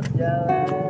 berjalan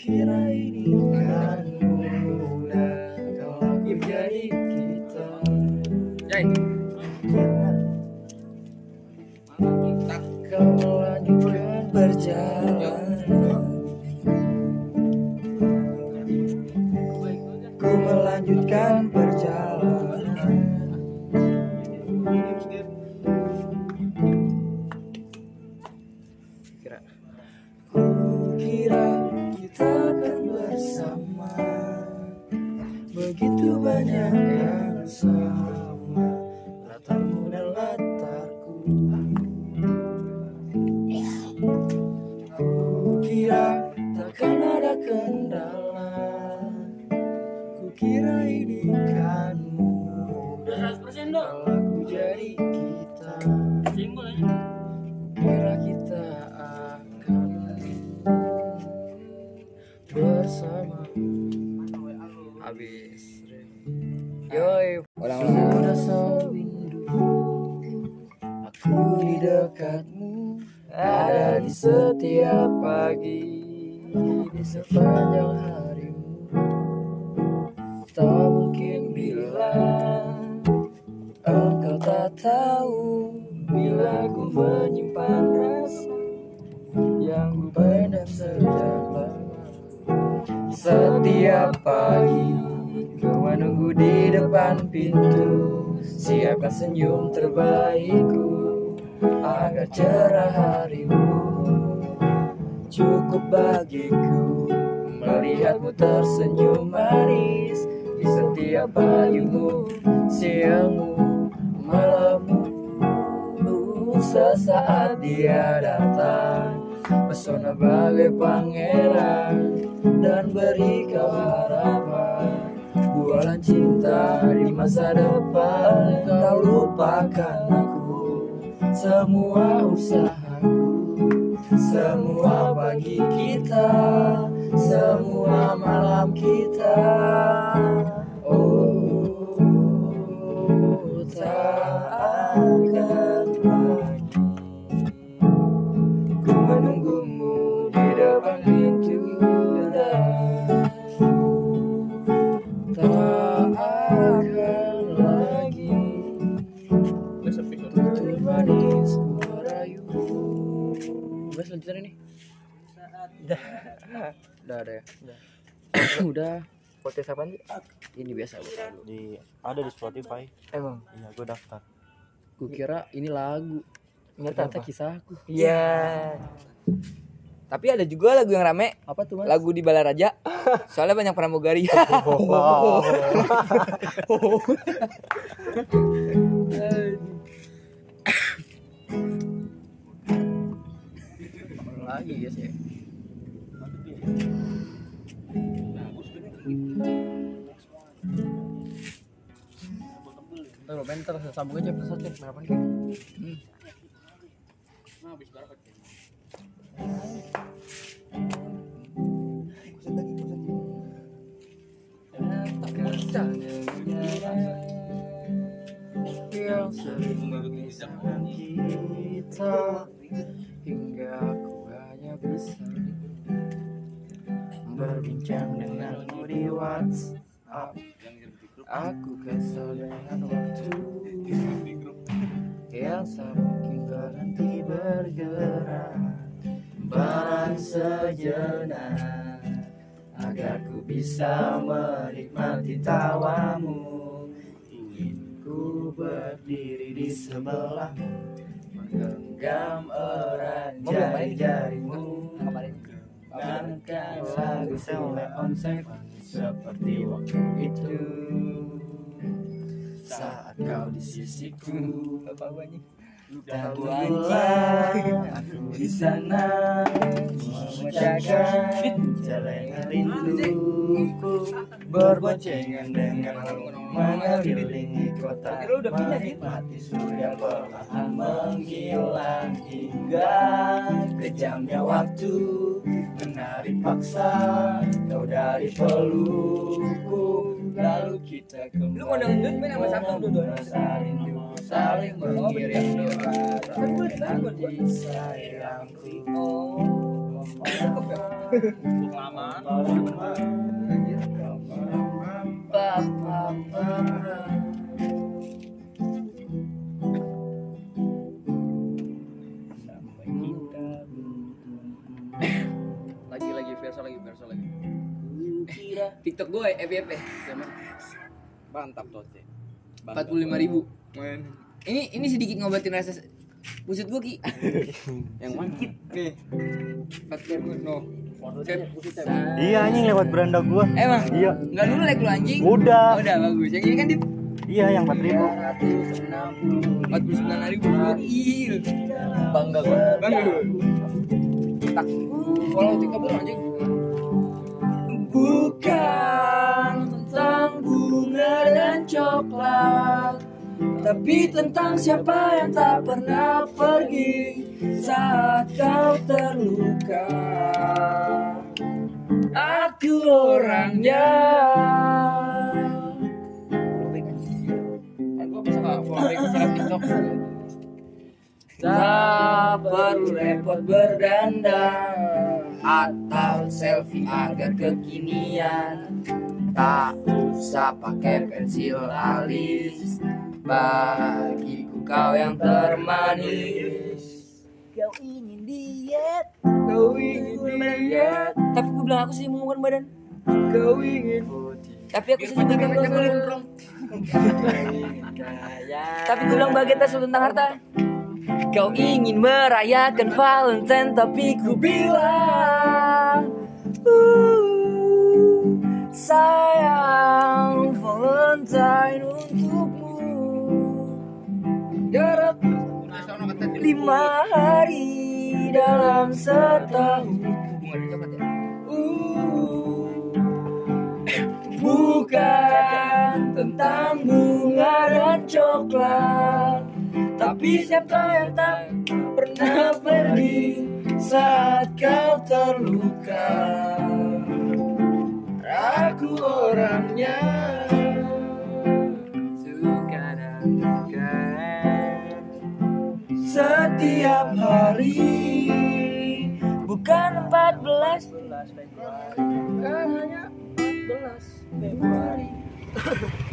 Kukira ini kan mudah Kalau aku jadi kita melanjutkan perjalanan. Ku melanjutkan aku jadi kita Kukira kita akan bersama Habis Yoi Sudah sewindu Aku di dekatmu Ada di setiap pagi Di sepanjang harimu Tak tahu Bila ku menyimpan rasa Yang ku pendam sejak lama. Setiap pagi Kau menunggu di depan pintu. Siapkan senyum terbaikku Agar cerah harimu. Cukup bagiku Melihatmu tersenyum manis Di setiap pagimu Siangmu Malammu Sesaat dia datang. Pesona bagai pangeran Dan beri kau harapan. Bualan cinta di masa depan. Kau lupakan aku. Semua usahaku Semua pagi kita Semua malam kita lanjutan ini Udah. udah ada ya Udah. udah Podcast apa sih? ini biasa lu. di ada di Spotify Emang. iya gue daftar gue kira ini lagu Ternyata kisahku Iya. Tapi ada juga lagu yang rame, apa tuh mas lagu di Balaraja. Soalnya banyak pramugari. wow lagi ya sih Ntar lo pengen ntar sambung aja episode berapa nih? Hmm. yang sering memisahkan kita hingga bisa berbincang denganmu di WhatsApp. Aku kesal dengan waktu yang tak mungkin berhenti bergerak. Barang sejenak agar ku bisa menikmati tawamu. Ingin ku berdiri di sebelah menggenggam erat jari-jarimu. Dengarkan lagu Sele on Seven seperti waktu itu saat kau di sisiku. Apa banyak? Tahu bulan aku di sana memecahkan celengan rinduku berboncengan dengan mengelilingi kota. Menikmati surya perlahan menghilang hingga kejamnya waktu menarik paksa. Kau dari pelukku lalu kita kembali Lu mau dangdut main sama Sabtu dua-duanya? saling saling mengirim doa. Kan di nanti sayangku Cakep ya? lagi lagi verso lagi verso lagi. TikTok gue FYP. mantap tuh empat puluh lima ribu. Ini ini sedikit ngobatin rasa Maksud gue ki. Yang mankit Nih puluh no. Iya anjing lewat beranda gua. Emang? iya. Enggak dulu like lu anjing? Udah. Oh, udah bagus. Yang ini kan di iya yang 4000 ribu. Empat puluh sembilan ribu Gokil bangga gue Bangga. Gue Tak. Follow TikTok lu anjing. Bukan tentang bunga dan coklat tapi tentang siapa yang tak pernah pergi saat kau terluka. Aku orangnya. Tak perlu repot berdandan atau selfie agak kekinian. Tak usah pakai pensil alis bagiku kau yang termanis. Kau ingin diet. Kau ingin diet. Tapi gue bilang aku sih mengumumkan badan. Kau ingin Tapi aku sih juga kaya Tapi gue bilang tes tentang harta. Kau ingin merayakan Valentine Tapi ku bilang uh, Sayang lima hari dalam setahun. Uh, bukan tentang bunga dan coklat tapi siapa yang tak pernah pergi saat kau terluka? Aku orangnya setiap hari. Bukan 14 Februari bukan hanya 14 Februari.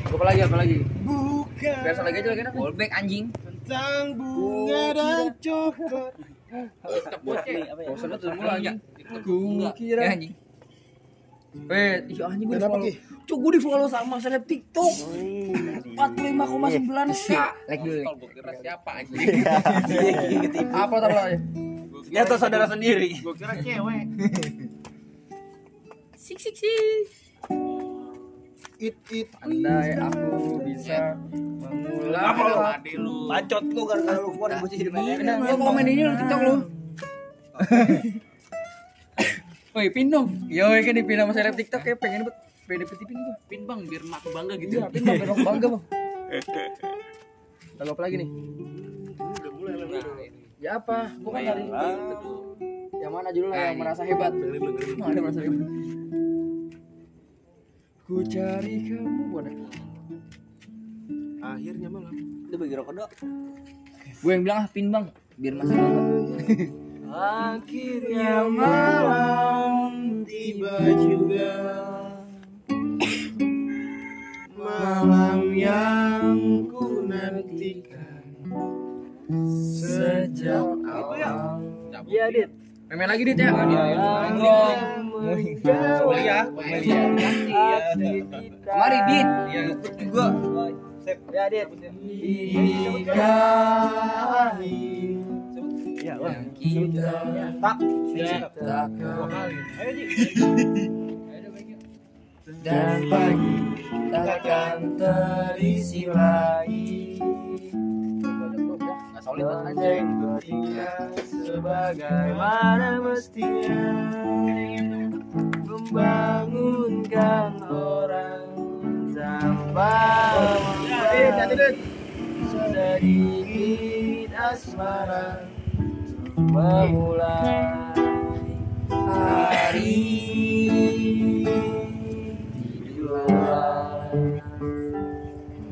Apa lagi apa lagi? Bukan Biasa lagi aja lagi enak Fallback anjing. Bintang bunga dan coklat. Bosan tuh mulai anjing. Ku kira anjing. Eh, iya anjing gue di follow. Cuk, gue di follow sama seleb TikTok. 45,9 k. Like dulu. like. Gue kira siapa aja. Apa tadi aja? Lihat tuh saudara sendiri. Gue kira cewek. Sik sik sik. It it. Andai aku bisa mengulang. Apa lu? Ade lu. Bacot lu gara-gara lu keluar bocah jadi banyak. Nah, lu komen ini lu TikTok lu. Woi, pin dong. Yo, kan dipin sama seleb TikTok ya pengen bet pengen dapet pin gua. Pin bang biar aku bangga gitu. Iya, pin dong, biar bangga, Bang. Lagu apa lagi nih? Ya apa? Gua kan dari yang mana judulnya yang merasa hebat? Mana merasa hebat? Ku cari kamu mana? Akhirnya malam. Itu bagi rokok dok. Gue yang bilang ah pin bang, biar masih bangga. Akhirnya malam tiba juga Malam yang ku nantikan Sejak awal Iya, Dit. Memen lagi Dit ya. Kuliah, Mari Dit. Iya, ikut juga. Sip. Ya, Dit. Hingga akhir Iya, Yang kita Tak. ciptakan. Ayo, Ji. dan pagi takkan terisi lagi. Ketika sebagaimana mestinya Membangunkan orang tanpa Sedikit asmara Memulai Hari tidurlah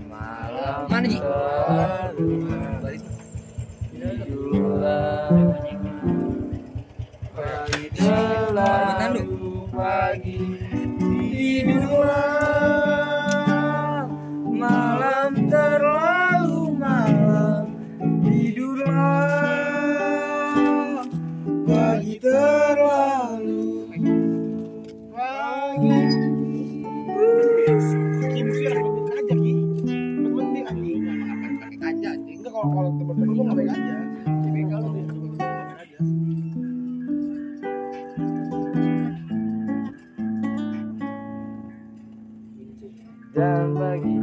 malam mana Ji? Dan pagi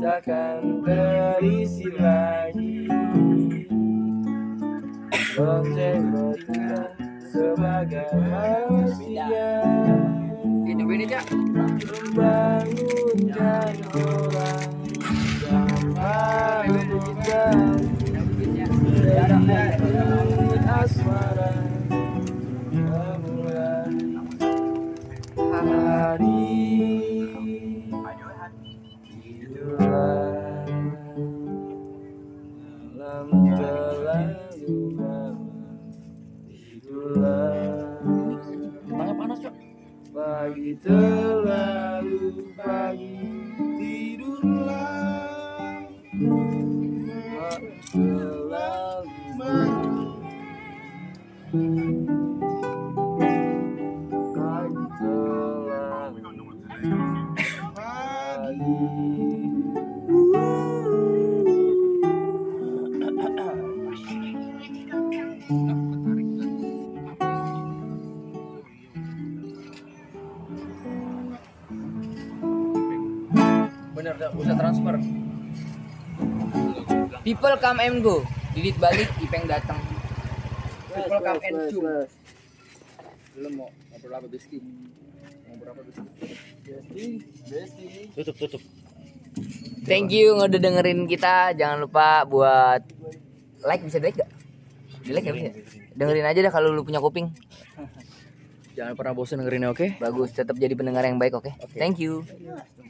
takkan terisi lagi. Lonceng sebagai manusia. Ini ini ya. membangunkan orang sampai kita sedikit Bener bisa transfer. People come and go. Didit balik, Ipeng datang. People come and go. Belum mau ngobrol apa besti? Ngobrol apa besti? Tutup tutup. Thank you udah dengerin kita. Jangan lupa buat like bisa di like gak? Di like ya bisa. Dengerin aja dah kalau lu punya kuping. Jangan pernah bosan dengerinnya oke? Bagus, tetap jadi pendengar yang baik oke? Thank you.